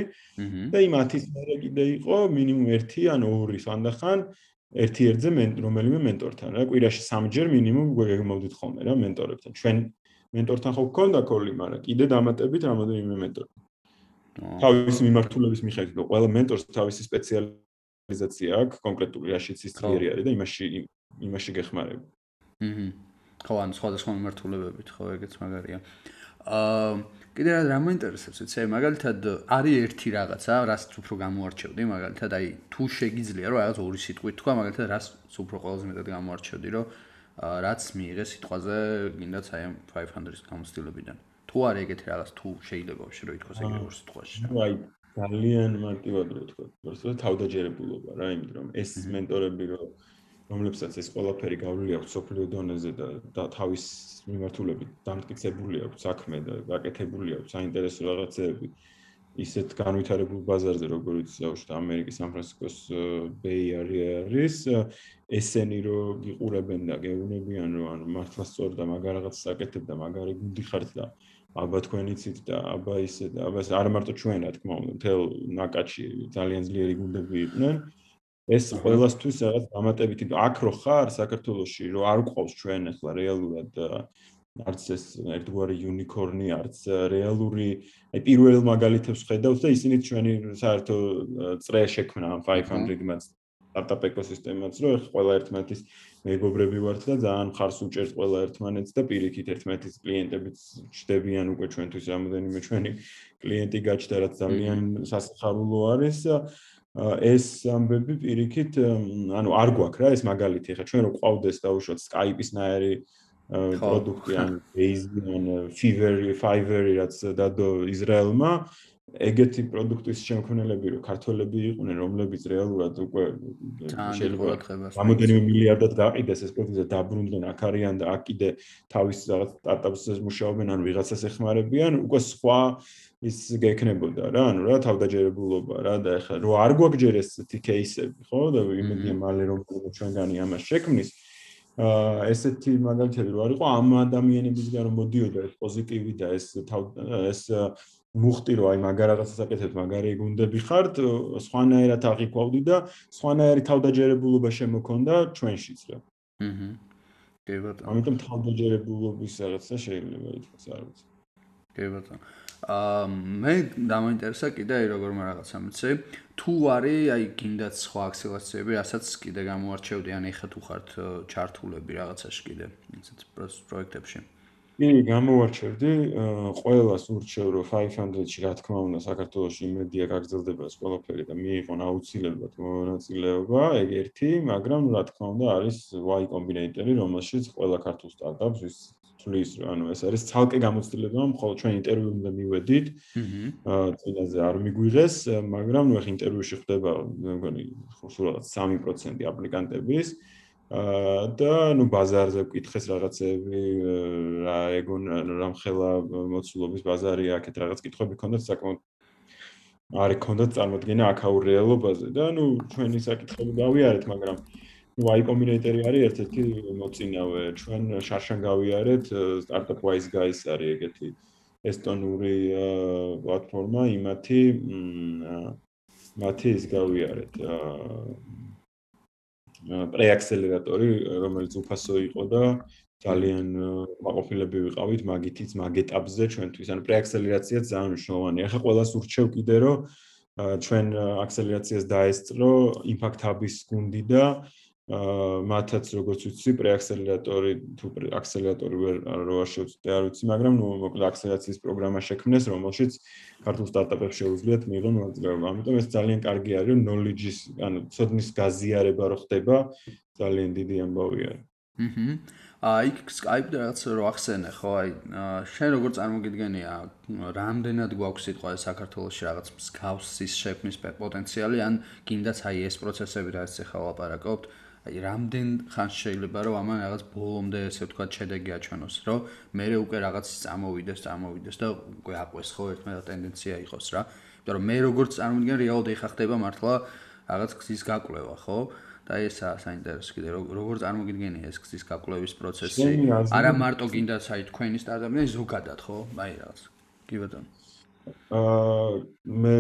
და იმ 10-ის მერე კიდე იყო მინიმუმ 1 ან 2 სანდახან ერთ-ერთზე რომელიმე მენტორთან რა კვირაში სამჯერ მინიმუმ გეგმავდით ხოლმე რა მენტორებთან. ჩვენ მენტორთან ხო გქონდა კოლი მაგრამ კიდე დამატებით რამოდენიმე მენტორი. თავის მიმართულების მიხედვით და ყველა მენტორს თავისი სპეციალიზაცია აქვს კონკრეტული რაშიც ის ძლიერი არის და იმაში იმაში გეხმარება. აჰა ხო ან სხვადასხვა მიმართულებებით ხო ეგეც მაგარია. აა კიდე რა მოინტერესებს ვიცი მაგალითად არის ერთი რაღაცა რაც უფრო გამოარჩევდი მაგალითად აი თუ შეგიძლია რომ რაღაც ორი სიტყვით თქვა მაგალითად რაც უფრო ყველაზე მეტად გამოარჩევდი რომ რაც მიიღე სიტყვაზე გინდაც აი 500-ის გამოცდილებიდან. თუ არის ეგეთი რაღაც თუ შეიძლება ვშე რომ ითქოს ეგრე ორ სიტყვაში. აი ძალიან მარტივად რო თქვა პროსტო თავდაჯერებულობა რა იმიტომ რომ ეს მენტორები რომ რომლებსაც ეს ყველაფერი გავლილი აქვს სოფლიო დონეზე და და თავის მიმართულებით დამტკიცებული აქვს საქმე და გაკეთებული აქვს საინტერესო რაღაცეები ისეთ განვითარებულ ბაზარზე როგორც აუშთ ამერიკის სან-ფრანცისკოს ბეი არეა არის ესენი რო გიყურებენ და გეუბნებიან რომ ანუ მართლა სწორ და მაგარ რაღაც საკეთებ და მაგარი გუნდი ხართ და აბა თქვენიცით და აბა ისე და აბა არ მარტო ჩვენ რა თქმა უნდა თელ ნაკაჩი ძალიან ძლიერი გუნდები იყვნენ ეს ყველასთვის რაღაც დამატებითი აქ რო ხარ საქართველოსში რო არ ყავს ჩვენ ახლა რეალურად არც ეს ერთგვარი unicorn-ი არც რეალური აი პირველ მაგალითებს ხედავთ და ისინი ჩვენი საერთო წრე შექმნა 500 სტარტაპ ეკოსისტემაც რო ახლა ყველა ერთმანეთის მეგობრები ვართ და ძალიან ხარს უჭერს ყველა ერთმანეთს და პირიქით ერთმანეთის კლიენტებიც ჩდებიან უკვე ჩვენთვის რამოდენიმე ჩვენი კლიენტი გაჩნდა რაც ძალიან სასახარულო არის ეს ამბები პირიქით ანუ არ გვაქვს რა ეს მაგალითი ხა ჩვენ რო ყავდეს დაუშვათ Skype-ის ნაერი პროდუქტი ან Base ან Fiverr Fiverr რაც დადო ისრაელმა ეგეთი პროდუქტის შემქმნელები რო ქართველები იყვნენ რომლებიც რეალურად უკვე შეიძლება რამოდენიმე მილიარდად გაყიდეს ეს პროდუქტი და დაბრუნდნენ აქ არიან და აქ კიდე თავის რაღაც სტარტაპს მუშაობენ ან ვიღაცას ეხმარებიან უკვე სხვა ის გეკნებოდა რა, ანუ რა თავდაჯერებულობა რა და ეხლა რო არ გვაქვს ჯერ ეს кейსები, ხო? და იმედია მალე რომ ჩვენგანი ამას შექმნის. აა ესეთი მაგალითები რო არ იყო ამ ადამიანებისგან რომ მოდიოდა ეს პოზიტივი და ეს თავ ეს მუხტი რო აი მაგარ რაღაცას აკეთებთ, მაგარი გუნდები ხართ, სხვანაირად აღიქვავდი და სხვანაირი თავდაჯერებულობა შემოქონდა ჩვენშიც რა. აჰა. კი ბატონო. ამიტომ თავდაჯერებულობის რაღაცა შეიძლება ითქვას, არ ვიცი. კი ბატონო. აა მე დამაინტერესა კიდე აი როგორ რაღაცა მიცე. თუ არის აი გინდათ სხვა აქსელაციები, რასაც კიდე გამოარჩევდი, ან ეხა თუ ხართ ჩართულები რაღაცაში კიდე, ისეთ პროექტებში. კი, გამოვარჩევდი, ყველას ურჩევ რომ 500-ში რა თქმა უნდა საქართველოსი იმედია გაგრძელდება ეს ყველაფერი და მიიღონ აუცილებლად მონაწილეობა, ეგ ერთი, მაგრამ რა თქმა უნდა არის Y Combinator-ი, რომელშიც ყველა ქართულ სტარტაპს ვის თulis, ანუ ეს არის ცალკე გამოცდილება, მხოლოდ ჩვენ ინტერვიუზე მივედით. აა წინაზე არ მიგვიღეს, მაგრამ ნუ ახ ინტერვიუში ხდება, მე მგონი, სულ 3% აპლიკანტების. და ნუ ბაზარზე ვკითხეს რაღაცები რა ეგონ რამხელა მოცულობის ბაზარი აქეთ რაღაც კითხვები ქონდათ საკმაოდ არ იქონდათ წარმოდგენა აქაურ რეალობაზე და ნუ ჩვენი საკითხები გავიარეთ მაგრამ ნუ აი კომბინატორი არის ერთ-ერთი მოწინავე ჩვენ შარშან გავიარეთ startup wise guys არის ეგეთი ესტონური პლატფორმა იმათი მათი ის გავიარეთ პრეაქსელერატორი, რომელიც უფასო იყო და ძალიან მაყოფილები ვიყავით მაგითიც მაგ ეტაპზე ჩვენთვის. ანუ პრეაქსელერაციაც ძალიან მნიშვნელოვანია. ახლა ყველას ურჩევ კიდე რომ ჩვენ აქსელერაციას დაესწრო impact hub-ის გუნდი და აა მათაც როგორც ვიცი პრეაქსელერატორი თუ აქსელერატორი ვერ რო არ შევწყვეტ არ ვიცი მაგრამ ნუ მოკლედ აქსელერაციის პროგრამა შექმნეს რომელშიც ქართულ სტარტაპებს შეუძლიათ მიიღონ მონაწილეობა ამიტომ ეს ძალიან კარგი არის რომ knowledge-ის ანუ ცოდნის გაზიარება რო ხდება ძალიან დიდი ამბავი არის. აჰა აი Skype-ზე რაღაც რო ახსენე ხო? აი შენ როგორ წარმოგიდგენია? რამდენად გვაქვს სიტყვა საქართველოსში რაღაც მსგავსის შექმნის პოტენციალი? ან კიდაც აი ეს პროცესები რაც ახლა ლაპარაკობთ აი რამდენ ხანს შეიძლება რომ ამან რაღაც ბოლომდე ესე ვთქვა შედეგი აჩვენოს რომ მე უკვე რაღაც წამოვიდეს წამოვიდეს და უკვე აყვეს ხო ერთმანეთს ტენდენცია იყოს რა. იმიტომ რომ მე როგორც წარმოგიდგენ რეალოდ ეხა ხდება მართლა რაღაც გზის გაკვლევა ხო? და ესაა საინტერესო კიდე როგორ წარმოგიდგენია ეს გზის გაკვლევის პროცესი? არა მარტო გინდა საით თქვენი სტარტაპი ზოგადად ხო? აი რაღაც. კი ბატონო აა მე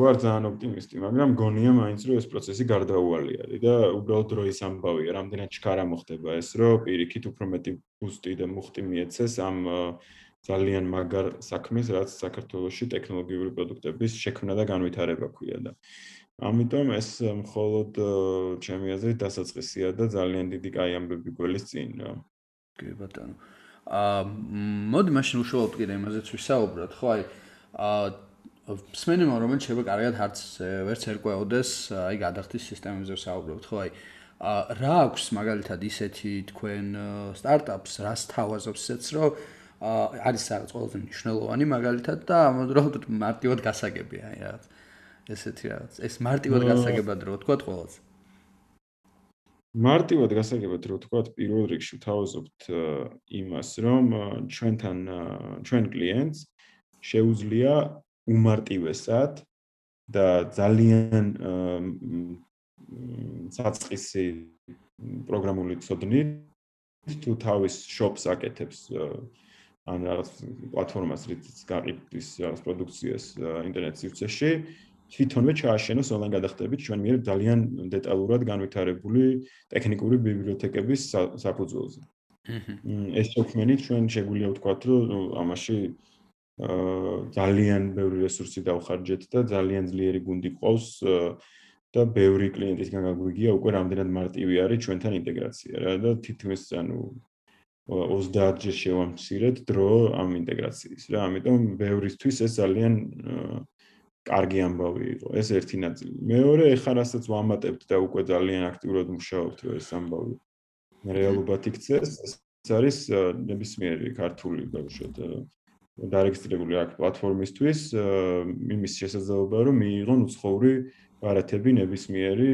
ვარ ძალიან ოპტიმი, მაგრამ გონია მაინც რომ ეს პროცესი გარდაუვალი არის და უბრალოდ დროის ამბავია, რამდენად ჩქარა მოხდება ეს, რომ პირიქით უფრო მეტი ბუსტი და მუხტი მიეცეს ამ ძალიან მაგარ საქმეს, რაც საქართველოსში ტექნოლოგიური პროდუქტების შექმნა და განვითარება ქვია და ამიტომ ეს მხოლოდ ჩემი აზრით დასაწყისია და ძალიან დიდი კაი ამბები გველის წინ რა. კი ბატონო. აა მოდი მაშინ უშუალოდ კიდე იმაზეც ვისაუბროთ, ხო აი აა სმენემა რომელიც შეიძლება კარგად არც ვერც ერკვეოდეს აი გადახდის სისტემებზე საუბრობთ ხო? აი აა რა აქვს მაგალითად ისეთი თქვენ სტარტაპს რას თავაზობს ესეც რომ არის რაღაც ყველაზე მნიშვნელოვანი მაგალითად და ამავდროულად მარტივად გასაგებია აი რაღაც ესეთი რაღაც. ეს მარტივად გასაგებად რო თქვა ყველას მარტივად გასაგებად რო თქვა პირველ რიგში თავაზობთ იმას რომ ჩვენთან ჩვენ კლიენტს შეუძლია უმარტივესად და ძალიან საწყისი პროგრამული ცოდნით თუ თავის შოპს აკეთებს ან რაღაც პლატფორმას რითიც გაყიდვის რაღაც პროდუქციას ინტერნეტ სივრცეში თვითონვე ჩააშენოს ონლაინ გადახდებით ჩვენ მიერ ძალიან დეტალურად განვითარებული ტექნიკური ბიბლიოთეკების საფუძველზე. ეს შექმნით ჩვენ შეგვიძლია ვთქვათ რომ ამაში ძალიან ბევრი რესურსი დავხარჯეთ და ძალიან ძლიერი გუნდი ყავს და ბევრი კლიენტისგან გაგვიგია უკვე რამდენად მარტივი არის ჩვენთან ინტეგრაცია რა და თითქმის ანუ 30 ჯერ შევამცირეთ დრო ამ ინტეგრაციის რა ამიტომ ბევრისთვის ეს ძალიან კარგი ამბავი იყო. ეს ერთი ნაწილი. მეორე ეხლა რასაც ვამატებთ და უკვე ძალიან აქტიურად მუშაობთ ეს ამბავი. რეალობად იქცეს ეს არის ნებისმიერი ქართული ბავშვად დარეგისტრირებული აქ პლატფორმისთვის იმის შესაძლებლობა რომ მიიღონ უცხოური ბარათები ნებისმიერი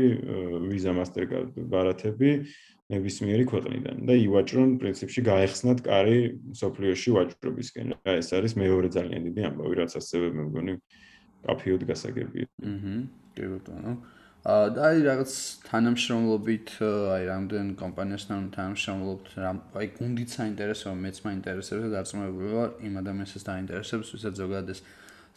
ვიზა მასტერკარდ ბარათები ნებისმიერი ქვეყნიდან და ივაჭრონ პრინციპში გაეხსნათ კარი სოფლიოში ვაჭრობისკენ რა ეს არის მეორე ძალიან დიდი ამბავი რაც ასევე მე მგონი კაფეოდ გასაგებია. აჰა კი ბატონო. აა და აი რაღაც თანამშრომლობით აი რამდენ კომპანიასთან თანამშრომლობთ რა აი გუნდით საინტერესოა მეც მაინტერესებს და დარწმუნებული ვარ იმ ადამიანსაც დაინტერესებს ვისაც ზოგადად ეს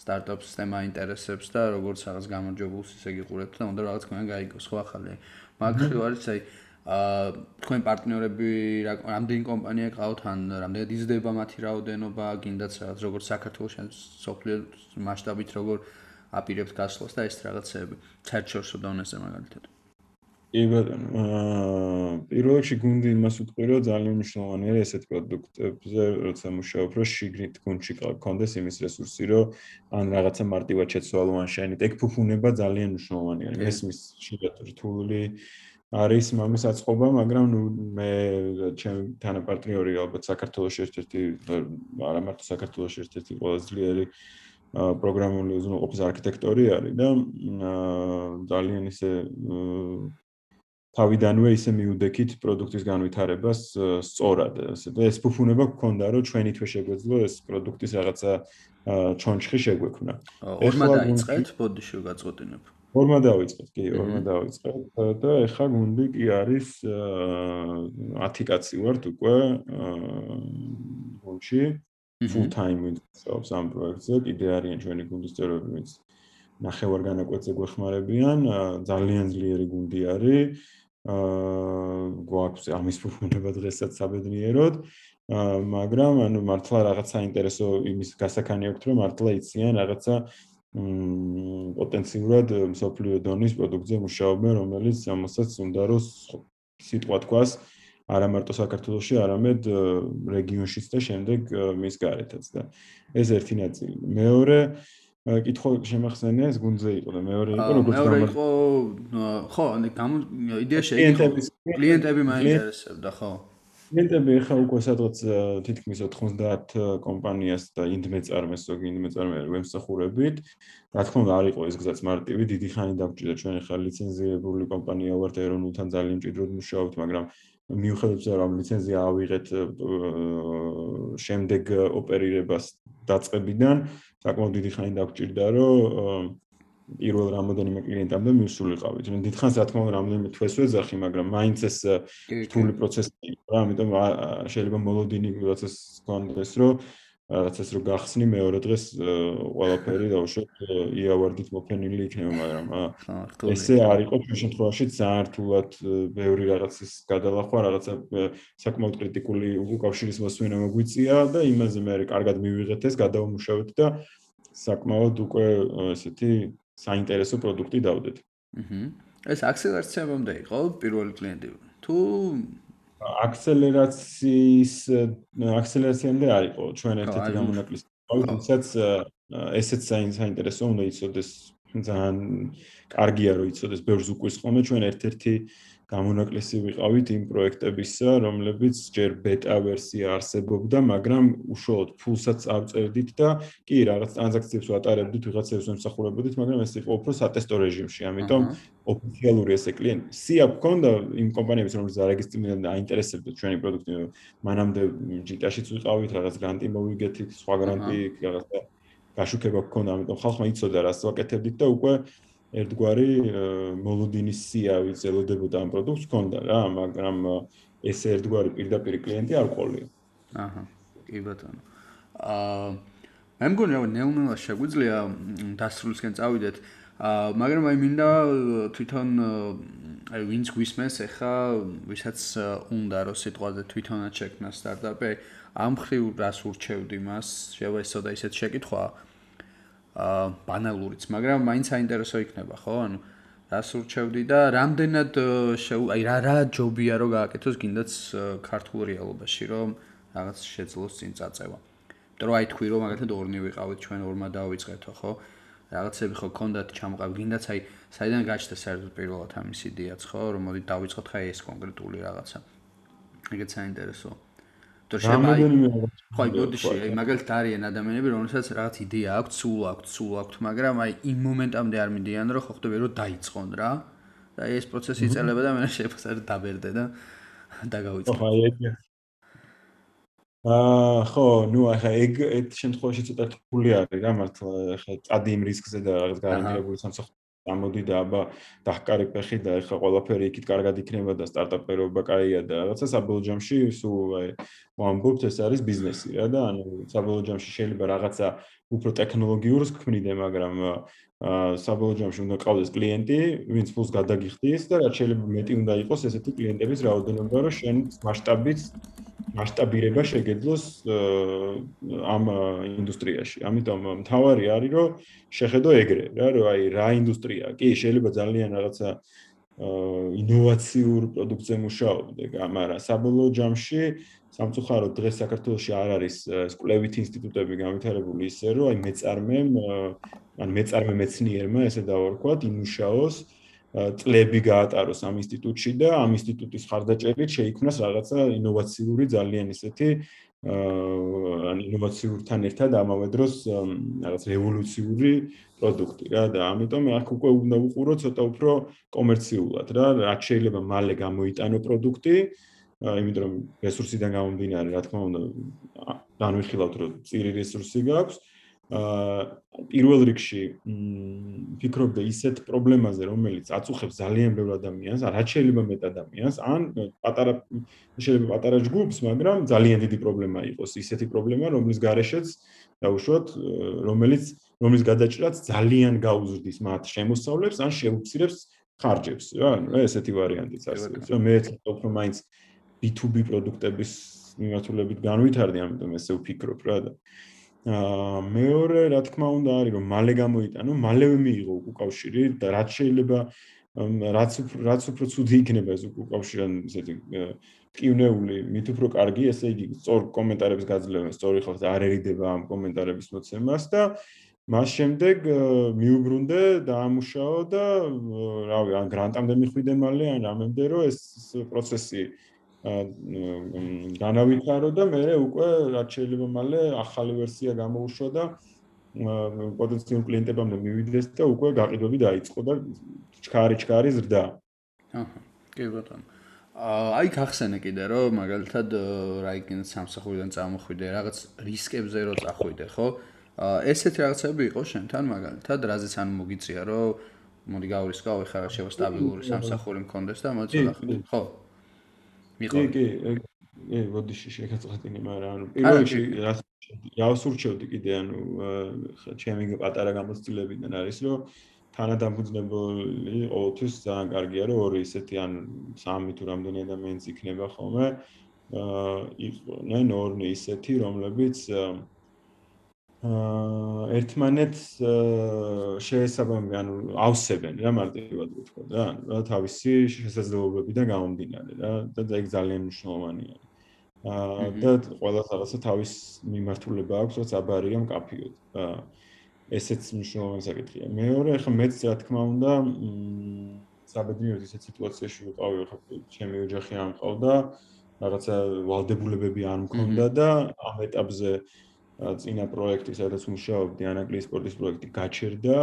სტარტაპს თემა ინტერესებს და როგორც რაღაც გამარჯვებულს ისე გიყურებთ და უნდა რაღაც თქვენ გაიგოს ხო ახალი მაგხრივ არის აი აა თქვენ პარტნიორები რამდენი კომპანია ყავთ ან რამდენად იზრდება მათი რაოდენობა გინდათ რაღაც როგორც საქართველოს სოფლიოს მასშტაბით როგორ აპირებთ გასვლას და ეს რაღაცები საერთაშორისო დონეზე მაგალითად. კი ბატონო, აა პირველ რიგში გუნდი იმას ვიტყვი, რომ ძალიან მნიშვნელოვანია ესეთ პროდუქტებზე, როცა მუშაობ, რომ შიგნით გუნდში გქონდეს იმის რესურსი, რომ ან რაღაცა მარტივად შეცვალო, ან შენით ეგ ფუფუნება ძალიან მნიშვნელოვანია. ესმის შეიძლება რთული არის მამის აწყობა, მაგრამ ნუ მე ჩემ თანაპარტნიორი ალბათ საქართველოს ერთ-ერთი არა მარტო საქართველოს ერთ-ერთი ყველაზე ძლიერი პროგრამული უზრუნველყოფის არქიტექტორი არის და ძალიან ისე თავიდანვე ისე მიუდექით პროდუქტის განვითარებას სწორად. და ეს ფუფუნება გქონდა, რომ ჩვენი თვე შეგვეძლო ეს პროდუქტის რაღაცა ჩონჩხი შეგვექმნა. ეხლა დაიწყეთ, ბოდიში გაწყვეტინებ. ორმა დავიწყეთ, კი, ორმა დავიწყეთ და ეხლა გუნდი კი არის 10 კაცი ვართ უკვე გუნდში. Full time with some projects. კიდე არიან ჩვენი გუნდის წევრები ვინც ნახევარ განაკვეთზე გვეხმარებიან ძალიან ძლიერი გუნდი არის. აა გვაქვს ამის ფუფუნება დღესაც საბედნიეროდ. მაგრამ ანუ მართლა რაღაც საინტერესო იმის გასახანი აქვს რომ მართლა იციან რაღაცა პოტენციურად სოფლიო დონის პროდუქტზე მუშაობენ რომელიც ამასაც უნდა რომ სიტყვა თქვას არა მარტო საქართველოსში, არამედ რეგიონშიც და შემდეგ მის გარეთაც და ეს ერთი ნაწილი. მეორე კითხვა შემახსენია ეს გუნდზე იყო და მეორე იყო როგორც გამო მეორე იყო ხო, ანუ გამო იდეა შეიძლება კლიენტები მაინტერესებდა, ხო? კლიენტები ახლა უკვე სადღაც თითქმის 90 კომპანიას და ინდმეწარმეს ზოგი ინდმეწარმე ვემსახურებით. რა თქმა უნდა, არ იყო ეს გზაც მარტივი, დიდი ხანი დაგჭირდა ჩვენ ახლა ლიცენზირებული კომპანია ვართ ეროვნულთან ძალიან მჭიდროდ მუშაობთ, მაგრამ მიუხედავად რომ ლიცენზია ავიღეთ შემდეგ ოპერირებას დაწყებიდან საკმაოდ დიდი ხანი დაგჭირდა რომ პირველ რამოდენიმე კლიენტამდე მივსულიყავით. მე დიდხანს რა თქმა უნდა რამოდენიმე თვეს ვეძახი, მაგრამ მაინც ეს რთული პროცესი იყო, ამიტომ შეიძლება მოლოდინი პროცესს კონდეს, რომ რაღაცას რო გახსნი მეორე დღეს ყველაფერი დაუშვათ იავარდით მოფენილი იქნება მაგრამ ესე არ იყო ჩვენ შემთხვევაში ძალიან რთულად ბევრი რაღაცის გადალახვა რაღაცა საკმაოდ კრიტიკული უკავშირის მოსვენა მოგვიწია და იმაზე მე კარგად მივიღეთ ეს გადავმუშავეთ და საკმაოდ უკვე ესეთი საინტერესო პროდუქტი დავდეთ. აჰა ეს აქსელერაციამდე იყო პირველი კლიენტი. თუ აქსელერაციის აქსელერაციამდე არისო ჩვენ ერთ-ერთი გამონაკლისი. თუმცაც ესეც საინტერესო უნდა იცოდეს ძალიან კარგია რომ იცოდეს ბევრს უკვის ხოლმე ჩვენ ერთ-ერთი გამონაკლისი ვიყავით იმ პროექტებისა, რომლებიც ჯერ ბეტა ვერსია არსებობდა, მაგრამ უშუალოდ ფულსაც ავწერდით და კი რაღაც ტრანზაქციებს ვატარებდით, ვიღაცებს ვემსახურებოდით, მაგრამ ეს იყო უფრო სატესტო რეჟიმში, ამიტომ ოფიციალური ესე კლიენტი. სია გქონდა იმ კომპანიების, რომლებიც არეგისტრირდნენ და აინტერესებდათ ჩვენი პროდუქტი, მანამდე ჯიტაშიც ვიყავით, რაღაც გრანტი მოვიგეთით, სხვა გრანტი, რაღაც გაშუქება გქონდა, ამიტომ ხალხმა იცოდა რას ვაკეთებდით და უკვე ერთგვარი მოლოდინის სია ვიზელოდებოდა ამ პროდუქტს ქონდა რა, მაგრამ ეს ერთგვარი პირდაპირ კლიენტი არ ყოლია. აჰა, კი ბატონო. აა მე მგონი რომ ნელ-ნელა შეგვიძლია დასრულისკენ წავიდეთ. აა მაგრამ აი მინდა თვითონ აი ვინც გვისმენს ახლა ვისაც უნდა რომ სიტყვაზე თვითონაც შექმნა სტარტაპი, ამ ხრივ რას ურჩევდი მას? შეიძლება ესო და ისეთ შეკითხვაა. აა ბანალურიც, მაგრამ მაინც საინტერესო იქნება, ხო? ანუ რას ურჩევდი და რამდენად აი რა რა ჯობია რომ გააკეთოს გინდაც ქართულ რეალობაში, რომ რაღაც შეძლოს წინ წაწევა. იმიტომ რომ აი თქვი რომ მაგალითად ორნი ვიყავით ჩვენ ორმა დავიწყეთო, ხო? რაღაცები ხო კონდათ ჩამყავ გინდაც აი საიდან გაჩნდა საერთოდ პირველად ამის იდეაც, ხო? რომ მოდი დავიწყოთ ხა ეს კონკრეტული რაღაცა. ეგეც საინტერესოა. თუ შემაიგო ხო აი ბოდიში აი მაგალითად არიან ადამიანები რომელსაც რაღაც იდეა აქვს სულ აქვს სულ აქვს მაგრამ აი იმ მომენტამდე არ მიდიან რომ ხო ხტები რომ დაიწყონ რა. და ეს პროცესი იწელება და მე შეიძლება დაბერდე და დაგავიწყო. ხო აი აა ხო ნუ ახლა ეგ ერთ შემთხვევაში ცოტა რთული არის რა მართლა ახლა წადი იმ რისკზე და რაღაც გარანტირებული სამსახური ამოდი და აბა დაჰკარი ფეხი და ეხა ყველაფერი იქით კარგად იქნება და სტარტაპერობა კაია და რაღაცა საბოლოო ჯამში სულ აი ვამბობთ ეს არის ბიზნესი რა და ანუ საბოლოო ჯამში შეიძლება რაღაცა უფრო ტექნოლოგიურს ქმნიდე მაგრამ საბოლოო ჯამში უნდა ყავდეს კლიენტი ვინც ფულს გადაგიხდის და რაც შეიძლება მეტი უნდა იყოს ესეთი კლიენტების რაოდენობა რომ შენ მასშტაბით მასშტაბირება შეგეძლოს ამ ინდუსტრიაში. ამიტომ მთავარი არის რომ შეხედო ეგრე რა რომ აი რა ინდუსტრია. კი შეიძლება ძალიან რაღაცა ინოვაციურ პროდუქტზე მუშაობდე, მაგრამ საბოლოო ჯამში სამწუხაროდ დღეს საქართველოში არ არის ეს კვლევით ინსტიტუტები განვითარებული ისე რომ აი მეწარმემ ან მეწარმე მეცნიერმა ესე დავარქვათ იმუშაოს წლები გაატაროს ამ ინსტიტუტში და ამ ინსტიტუტის ხარდაჭერით შეიქმნას რაღაცა ინოვაციური ძალიან ისეთი ან ინოვაციურთან ერთად ამავე დროს რაღაც რევოლუციური პროდუქტი რა და ამიტომ აქ უკვე უნდა უყურო ცოტა უფრო კომერციულად რა რაც შეიძლება მალე გამოიტანო პროდუქტი იმიტომ რომ რესურსიდან გამომდინარე რა თქმა უნდა განვიხილავთ რომ წირი რესურსი გაქვს. აა პირველ რიგში ფიქრობდა ისეთ პრობლემაზე, რომელიც აწუხებს ძალიან ბევრ ადამიანს, რაც შეიძლება მეტ ადამიანს, ან პატარა შეიძლება პატარა ჯგუფს, მაგრამ ძალიან დიდი პრობლემა იყოს, ისეთი პრობლემა, რომლის გარეშეც დაუშვათ, რომელიც რომლის გადაჭრაც ძალიან გაუზრდის მათ შემოსავლებს, ან შეუცირებს ხარჯებს, რა, ესეთი ვარიანტიც არსებობს. მე ვფიქრობ, რომ მაინც B2B პროდუქტების მიმართულებით განვითარდი, ამიტომ ესე ვფიქრობ რა და აა მეორე რა თქმა უნდა არის რომ მალე გამოიტანო, მალევე მიიღო უკავშირი და რაც შეიძლება რაც რაც უფრო ცუდი იქნება ეს უკავშირი ან ესეთი ტკივნეული, მით უფრო კარგი, ესე იგი სწორ კომენტარებს გაძლევენ, სწორი ხალხი არ ერიდება ამ კომენტარების მოცემას და მას შემდეგ მიუბრუნდე და ამუშაო და რავი, ან გრანტამდე მიხვიდე მალე, ან რამემდე რომ ეს პროცესი განავითარო და მე უკვე რაც შეიძლება მალე ახალი ვერსია გამოუშვა და პოტენციალურ კლიენტებამდე მივიდეს და უკვე გაყიდვები დაიწყო და ჩქარი ჩქარი ზრდა. აჰა, კი ბატონო. აი გახსენე კიდე რომ მაგალითად რაიგენ სამსახურიდან წამოხვიდე რაღაც რისკებზე რო წახვიდე, ხო? ესეთი რაღაცები იყო შენთან მაგალითად, რაზეც ან მოგიწია რომ მოდი გავრისკავ, ეხლა შეიძლება სტაბილური სამსახური მქონდეს და მოდი ხო? მიყო. კი, კი, კი, ბოდიში შეგაწყვეტინე, მაგრამ ანუ პირველ რიგში რას რას ურჩევდი კიდე ანუ ჩემი პატარა გამოცდილებიდან არის რომ თანადამფუძნებელი ყოველთვის ძალიან კარგია რომ ორი ისეთი ან სამი თუ რამდენი ადამიანიც იქნება ხოლმე აა იყვნენ ორი ისეთი რომლებიც აა ერთმანეთს შეესაბამებიან, ანუ ავსებენ რა მარტივად ვთქვა რა, რა თავისი შესაძლებლობებიდან გამომდინარე რა და ეგ ძალიან მნიშვნელოვანია. აა და ყველა რაღაცა თავის მიმართულება აქვს, რაც აბარია მკაფიოდ. აა ესეც მნიშვნელოვანი საკითხია. მეორე, ახლა მეც რა თქმა უნდა, საბედნიეროდ ისეთ სიტუაციაში ვიყავი, ახლა ჩემი ოჯახი არ მყავდა, რაღაცა ვალდებულებები არ მქონდა და ამ ეტაპზე წინა პროექტი, სადაც მუშაობდი, ანაგლის სპორტის პროექტი გაჩერდა.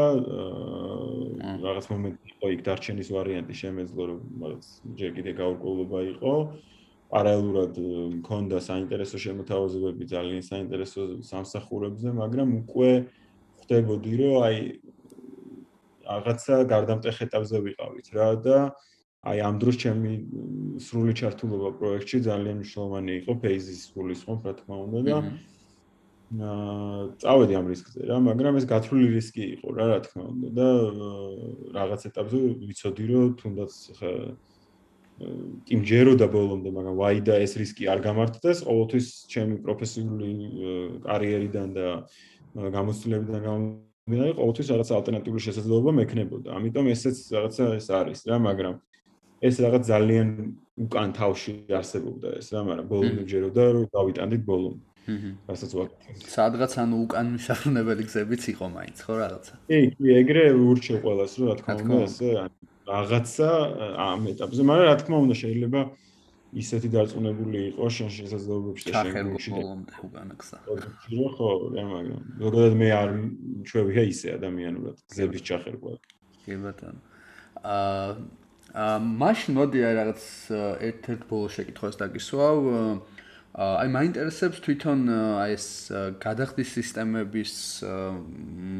რაღაც მომენტი იყო იქ დარჩენის ვარიანტი შემეძლო, რომ რაღაც ჯერ კიდე გაურკვევლობა იყო. პარალელურად მქონდა საინტერესო შემოთავაზებები ძალიან საინტერესო სამსახურებზე, მაგრამ უკვე ხვდებოდი, რომ აი რაღაცა გარდამტეხ ეტაპზე ვიყავით რა და აი ამ დროს ჩემი სრული ჩართულობა პროექტში ძალიან მნიშვნელოვანი იყო ფეიზის სრული სხვა, რა თქმა უნდა და წავედი ამ რისკზე რა, მაგრამ ეს გათვლილი რისკი იყო რა, რა თქმა უნდა და რაღაც ეტაპზე ვიცოდი რომ თუნდაც ხა იმჯეროდა ბოლომდე, მაგრამ ვაი და ეს რისკი არ გამართდეს, ყოველთვის ჩემი პროფესიული კარიერიდან და გამოცდილებიდან გამომდინარე, ყოველთვის რაღაც ალტერნატიული შესაძლებლობა მექნებოდა. ამიტომ ესეც რაღაცა ეს არის რა, მაგრამ ეს რაღაც ძალიან უკან თავში არსებობდა ეს რა, მაგრამ ბოლომდე ჯეროდა რომ გავიტანდით ბოლომდე. რასაც ვაკეთებ. სადღაც ანუ უკან მიშავნებელი გზებიც იყო მაინც, ხო რაღაცა? კი, კი, ეგრე ურჩევ ყველას, რა თქმა უნდა, ესე რაღაცა ამ ეტაპზე, მაგრამ რა თქმა უნდა შეიძლება ისეთი დარწმუნებული იყო შენ შესაძლებლობებში და შენ გულში უკან გზა. ხო, რა მაგრამ ზოგადად მე არ ჩვევია ისე ადამიანურად გზების ჩახერგვა. კი ბატონო. აა აა მაშინ მოდი რაღაც ერთ-ერთ ბოლო შეკითხვას დაგისვავ. აა აი მაინტერესებს თვითონ აი ეს გადახდის სისტემების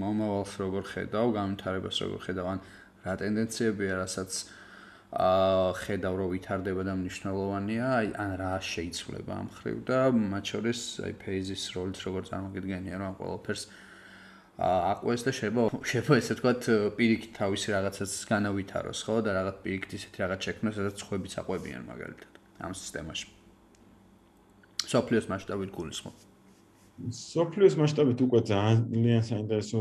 მომავალს როგორ ხედავ, განვითარებას როგორ ხედავ, ან რა ტენდენციებია, რასაც აა ხედავ რომ ვითარდება და მნიშვნელოვანია, აი ან რა შეიძლება ამ ხრივ და მათ შორის აი ფეიზის როლიც როგორ წარმოგიდგენია, ამ ყველაფერს აყვეს და შეიძლება შეიძლება ესე ვთქვათ პირიქით თავისი რაღაცას განავითაროს, ხო და რაღაც პირიქით ისეთი რაღაც შექმნას, სადაც ხვებიც აყვებიან მაგალითად ამ სისტემაში. სოფლიოს მასშტაბით გულისხმობ. სოფლიოს მასშტაბით უკვე ძალიან საინტერესო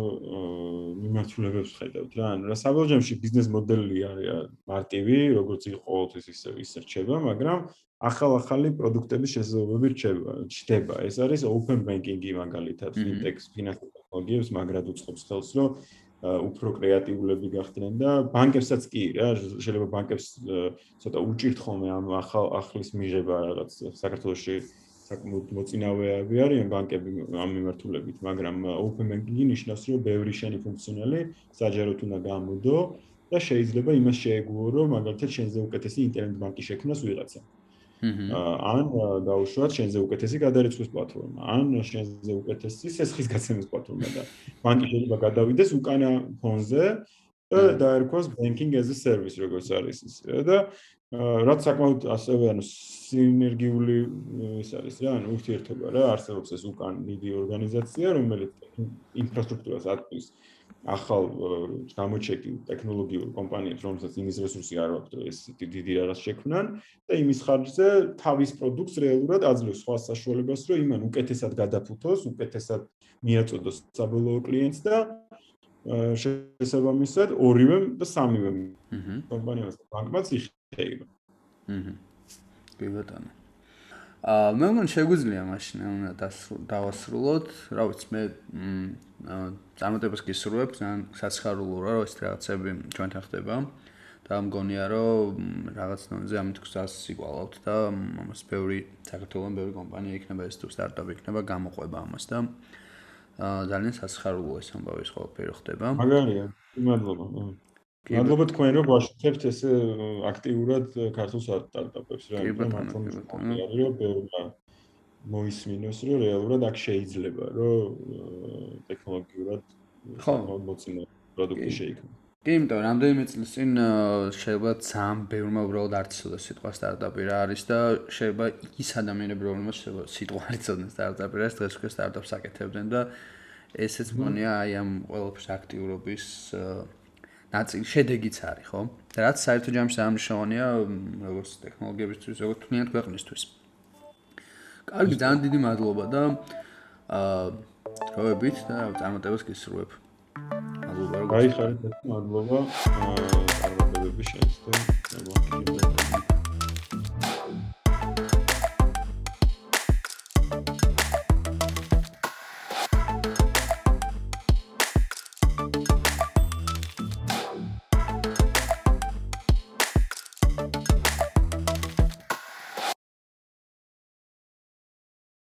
მიმართულებებს ხედავთ რა. ანუ რა საბოლოოში ბიზნეს მოდელი არის მარტივი, როგორც იყო ყოველთვის ისე ისე რჩება, მაგრამ ახალ-ახალი პროდუქტების შესაძლებლობები რჩება. ჩდება. ეს არის open banking-ი მაგალითად, fintech-ს, ფინანსურ ტექნოლოგიებს მაგრად უწყობს ხელს, რომ უფრო კრეატიულები გახდნენ და ბანკებსაც კი რა, შეიძლება ბანკებს ცოტა უჭირთ ხოლმე ამ ახალ ახლის მიღება რაღაც საქართველოსში საკმაოდ მოწინავეები არიან ბანკები ამ მიმართულებით, მაგრამ open banking-ი ნიშნავს, რომ ბევრი შენი ფუნქციონალი საჯაროდ უნდა გამოდო და შეიძლება იმას შეეგუო, რომ მაგალითად შენზე უკეთესი ინტერნეტ ბანკი შექმნას ვიღაცა. ან დაუშვათ შენზე უკეთესი გადარიცხვის პლატფორმა, ან შენზე უკეთესი სესხის გაცემის პლატფორმა და ბანკი შეიძლება გადავიდეს უკანა ფონზე და დაერქვას banking as a service როგორც არის ის და რაც საკმაოდ ასევე ანუ სინერგიული ის არის რა ანუ ურთიერთობა რა არსებობს ეს უკან დიდი ორგანიზაცია რომელიც ინფრასტრუქტურას აწვის ახალ გამოჩეკილ ტექნოლოგიურ კომპანიებს რომელსაც იმის რესურსი არ აქვს რომ ეს დიდი რაღაც შექმნან და იმის ხარჯზე თავის პროდუქტს რეალურად აძლევს სხვა საშუალებას რომ იმან უკეთესად გადაფუთოს უკეთესად მიაწოდოს საბოლოო კლიენტს და შესაბამისად ორივე და სამივე კომპანიას ბანკმაც იხეივა. აჰა. კი ბატონო. აა მე მგონი შეგვიძლია მაშინ უნდა დავასრულოთ, რა ვიცი მე მ წარმოტებას გისურვებ, ძალიან საცხარულოა რომ ეს რაღაცები ჩვენთან ხდება. და მგონია რომ რაღაც ნონზე ამით გზას იკვალავთ და ამას ბევრი საქართველოს ბევრი კომპანია იქნება ეს თუ სტარტაპი იქნება გამოყვება ამას და ძალიან სასხარულოა ეს ამბავი ეს ყველაფერი ხდება. მაგარია. მადლობა. მადლობა თქვენ რომ ვაშუქებთ ეს აქტიურად ქართულ სტარტაპებს რა. კი ბატონო. რომ ბევრმა მოისმინოს რომ რეალურად აქ შეიძლება რომ ტექნოლოგიურად ხო მოწინო პროდუქტი შეიქმნას. კი, იმიტომ რომ რამდენიმე წლის წინ შეიძლება ძალიან ბევრმა უბრალოდ არ ცოდოს სიტყვა სტარტაპი რა არის და შეიძლება ის ადამიანები რომელმაც შეიძლება სიტყვა არ იცოდნენ სტარტაპი რა, დღეს უკვე სტარტაპს აკეთებდნენ და ესეც მგონია აი ამ ყველაფრის აქტიურობის ნაწილი შედეგიც არის, ხო? და რაც საერთო ჯამში სამშოვანია როგორც ტექნოლოგიებისთვის, როგორც თუნდაც ქვეყნისთვის. კარგი, ძალიან დიდი მადლობა და აა დროებით და წარმატებას გისურვებ. მადლობა. გაიხარეთ, მადლობა. აა წარმატებები შენს და